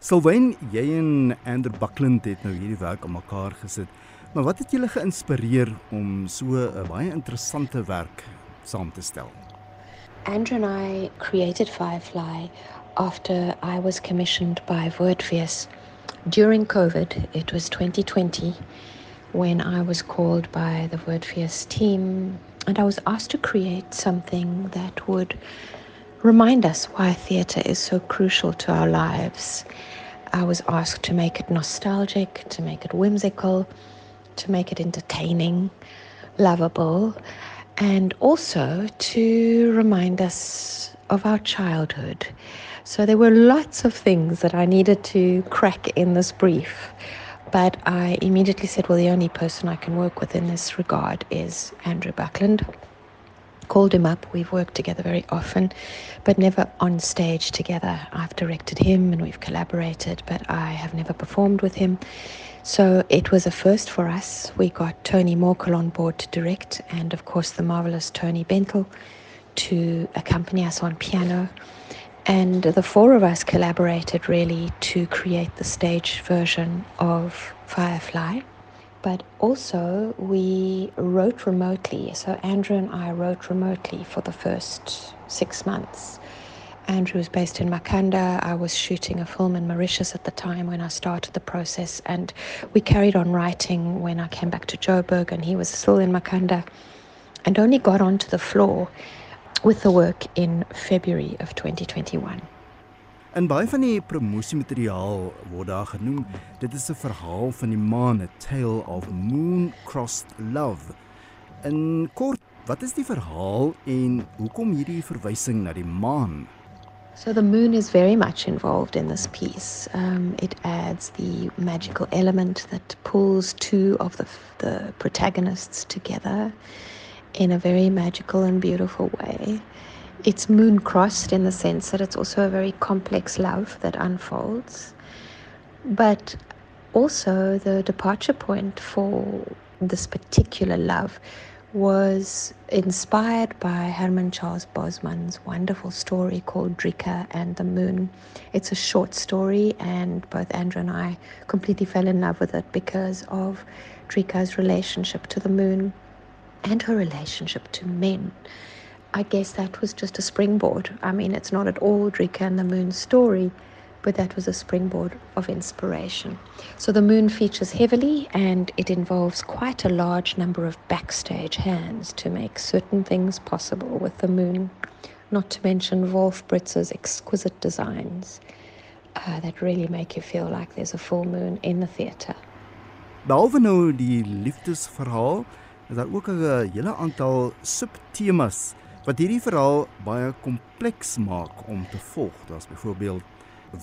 Sylvain, jy en Andrew Buckland het nou hierdie werk aan mekaar gesit. Maar wat het julle geïnspireer om so 'n baie interessante werk saam te stel? Andrew and I created Firefly after I was commissioned by Woordfees. During COVID, it was 2020, when I was called by the Woordfees team and I was asked to create something that would remind us why theatre is so crucial to our lives. I was asked to make it nostalgic, to make it whimsical, to make it entertaining, lovable, and also to remind us of our childhood. So there were lots of things that I needed to crack in this brief. But I immediately said, well, the only person I can work with in this regard is Andrew Buckland. Called him up. We've worked together very often, but never on stage together. I've directed him and we've collaborated, but I have never performed with him. So it was a first for us. We got Tony Morkel on board to direct, and of course, the marvelous Tony Bentel to accompany us on piano. And the four of us collaborated really to create the stage version of Firefly. But also, we wrote remotely. So, Andrew and I wrote remotely for the first six months. Andrew was based in Makanda. I was shooting a film in Mauritius at the time when I started the process. And we carried on writing when I came back to Joburg, and he was still in Makanda and only got onto the floor with the work in February of 2021. In baie van die promosiemateriaal word daar genoem dit is 'n verhaal van die maan, a tale of moon crossed love. In kort, wat is die verhaal en hoekom hierdie verwysing na die maan? So the moon is very much involved in this piece. Um, it adds the magical element that pulls two of the, the protagonists together in a very magical and beautiful way. It's moon crossed in the sense that it's also a very complex love that unfolds. But also, the departure point for this particular love was inspired by Herman Charles Bosman's wonderful story called Drieka and the Moon. It's a short story, and both Andrew and I completely fell in love with it because of Drieka's relationship to the moon and her relationship to men. I guess that was just a springboard. I mean, it's not at all Drika and the Moon story, but that was a springboard of inspiration. So the moon features heavily and it involves quite a large number of backstage hands to make certain things possible with the moon, not to mention Wolf Britz's exquisite designs uh, that really make you feel like there's a full moon in the theatre. Behalwe nou die liefdesverhaal, is daar ook 'n hele aantal subtemas wat hierdie verhaal baie kompleks maak om te volg. Daar's byvoorbeeld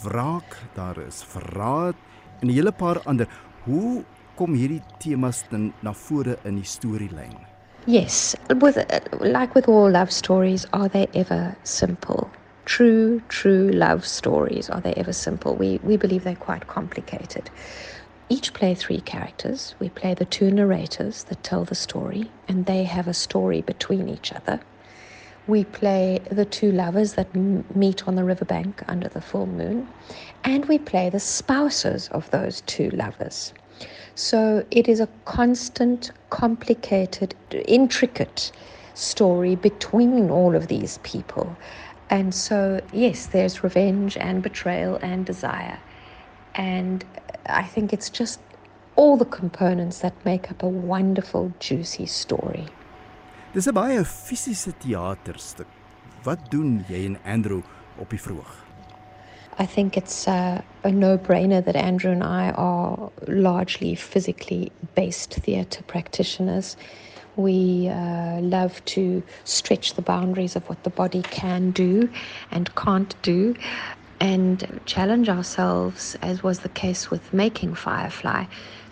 wraak, daar is verraad en 'n hele paar ander. Hoe kom hierdie temas dan na vore in die storielyn? Yes, with like with all love stories, are they ever simple? True, true love stories, are they ever simple? We we believe they're quite complicated. Each play three characters. We play the two narrators that tell the story, and they have a story between each other. We play the two lovers that m- meet on the riverbank under the full moon, and we play the spouses of those two lovers. So it is a constant, complicated, intricate story between all of these people. And so, yes, there's revenge and betrayal and desire. And I think it's just all the components that make up a wonderful, juicy story. Dis 'n baie fisiese teaterstuk. Wat doen jy en Andrew op die vroeg? I think it's a no brainer that Andrew and I are largely physically based theatre practitioners. We uh, love to stretch the boundaries of what the body can do and can't do and challenge ourselves, as was the case with making Firefly,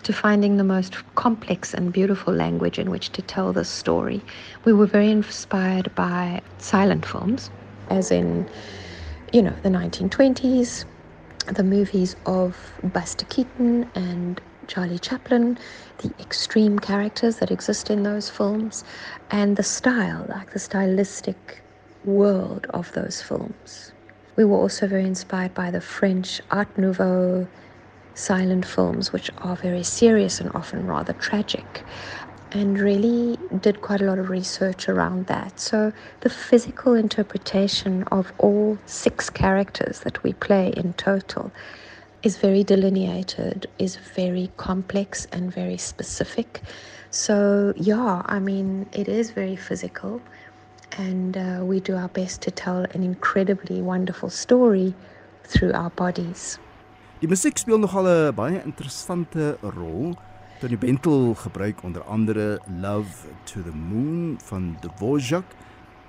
to finding the most complex and beautiful language in which to tell this story. We were very inspired by silent films, as in, you know, the 1920s, the movies of Buster Keaton and Charlie Chaplin, the extreme characters that exist in those films, and the style, like the stylistic world of those films. We were also very inspired by the French Art Nouveau silent films, which are very serious and often rather tragic, and really did quite a lot of research around that. So, the physical interpretation of all six characters that we play in total is very delineated, is very complex and very specific. So, yeah, I mean, it is very physical, and uh, we do our best to tell an incredibly wonderful story through our bodies. Die musiek speel nogal 'n baie interessante rol. Tony Bentel gebruik onder andere Love to the Moon van Dvorak.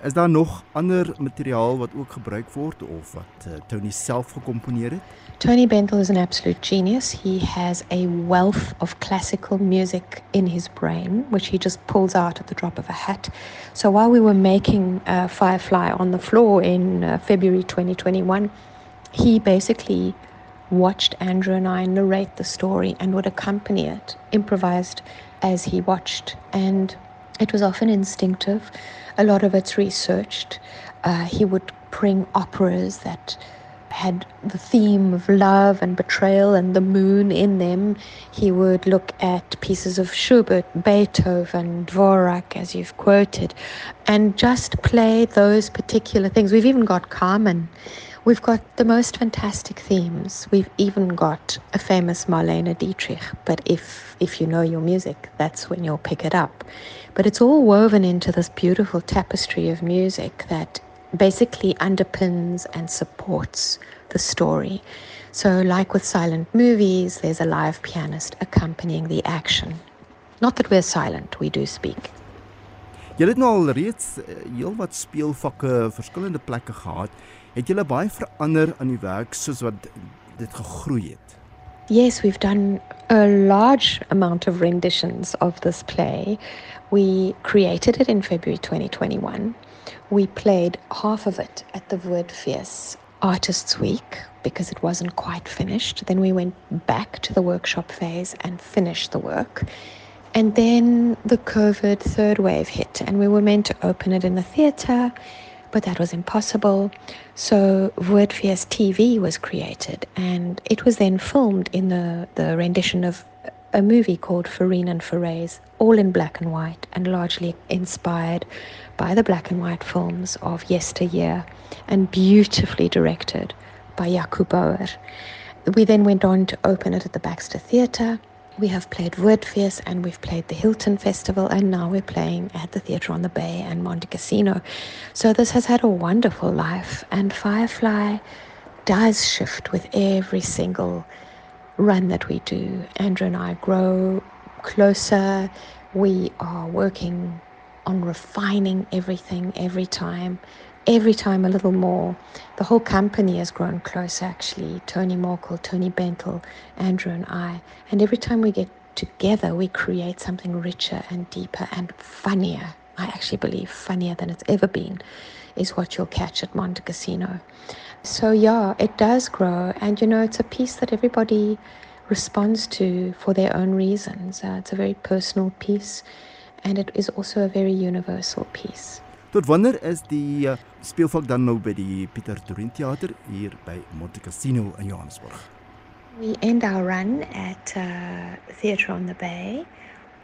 Is daar nog ander materiaal wat ook gebruik word of wat uh, Tony self gekomponeer het? Tony Bentel is an absolute genius. He has a wealth of classical music in his brain, which he just pulls out at the drop of a hat. So while we were making uh, Firefly on the floor in uh, February 2021, he basically watched Andrew and I narrate the story and would accompany it, improvised as he watched. And it was often instinctive. A lot of it's researched. Uh, he would bring operas that had the theme of love and betrayal and the moon in them. He would look at pieces of Schubert, Beethoven, Dvorak, as you've quoted, and just play those particular things. We've even got Carmen We've got the most fantastic themes. We've even got a famous Marlene Dietrich, but if if you know your music, that's when you'll pick it up. But it's all woven into this beautiful tapestry of music that basically underpins and supports the story. So like with silent movies, there's a live pianist accompanying the action. Not that we're silent, we do speak. Jy het nou al reeds eh, heelwat speelvakke verskillende plekke gehad. Het julle baie verander aan die werk soos wat dit gegroei het? Yes, we've done a large amount of renditions of this play. We created it in February 2021. We played half of it at the Woordfees Artists Week because it wasn't quite finished. Then we went back to the workshop phase and finished the work. And then the COVID third wave hit, and we were meant to open it in the theatre but that was impossible. So Woordfees TV was created, and it was then filmed in the, the rendition of a movie called Farine and Ferrays, all in black and white, and largely inspired by the black and white films of yesteryear, and beautifully directed by Jaco Bouwer. We then went on to open it at the Baxter Theatre, we have played Woordfees and we've played the Hilton Festival, and now we're playing at the Theatre on the Bay and Montecasino. So this has had a wonderful life, and Firefly does shift with every single run that we do. Andrew and I grow closer. We are working on refining everything every time every time a little more. The whole company has grown close, actually. Tony Morkel, Tony Bentel, Andrew, and I. And every time we get together, we create something richer and deeper and funnier. I actually believe funnier than it's ever been is what you'll catch at Montecasino. So, yeah, it does grow. And, you know, it's a piece that everybody responds to for their own reasons. Uh, it's a very personal piece, and it is also a very universal piece. Tot wanneer is die uh, speelvak dan nou by die Pieter Toerien Theater hier by Montecasino in Johannesburg? We end our run at uh, Theatre on the Bay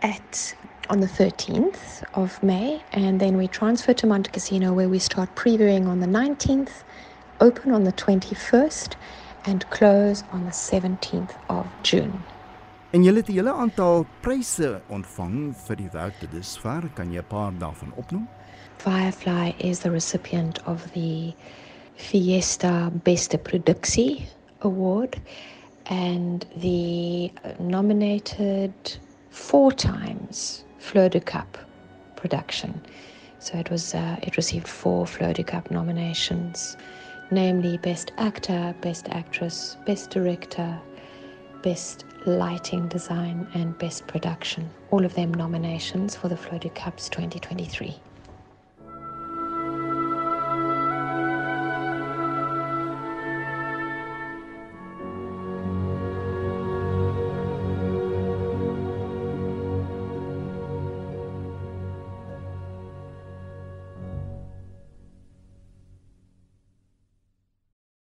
at on the 13th of May, and then we transfer to Montecasino where we start previewing on the 19th, open on the 21st, and close on the 17th of June. En julle het 'n hele aantal pryse ontvang vir die werk tot dusver. Kan jy 'n paar daarvan opnoem? Firefly is the recipient of the Fiesta Beste Productie Award and the nominated four times Fleur de Cup production. So it was uh, it received four Fleur de Cup nominations, namely Best Actor, Best Actress, Best Director, Best Lighting Design, and Best Production. All of them nominations for the Fleur Cups 2023.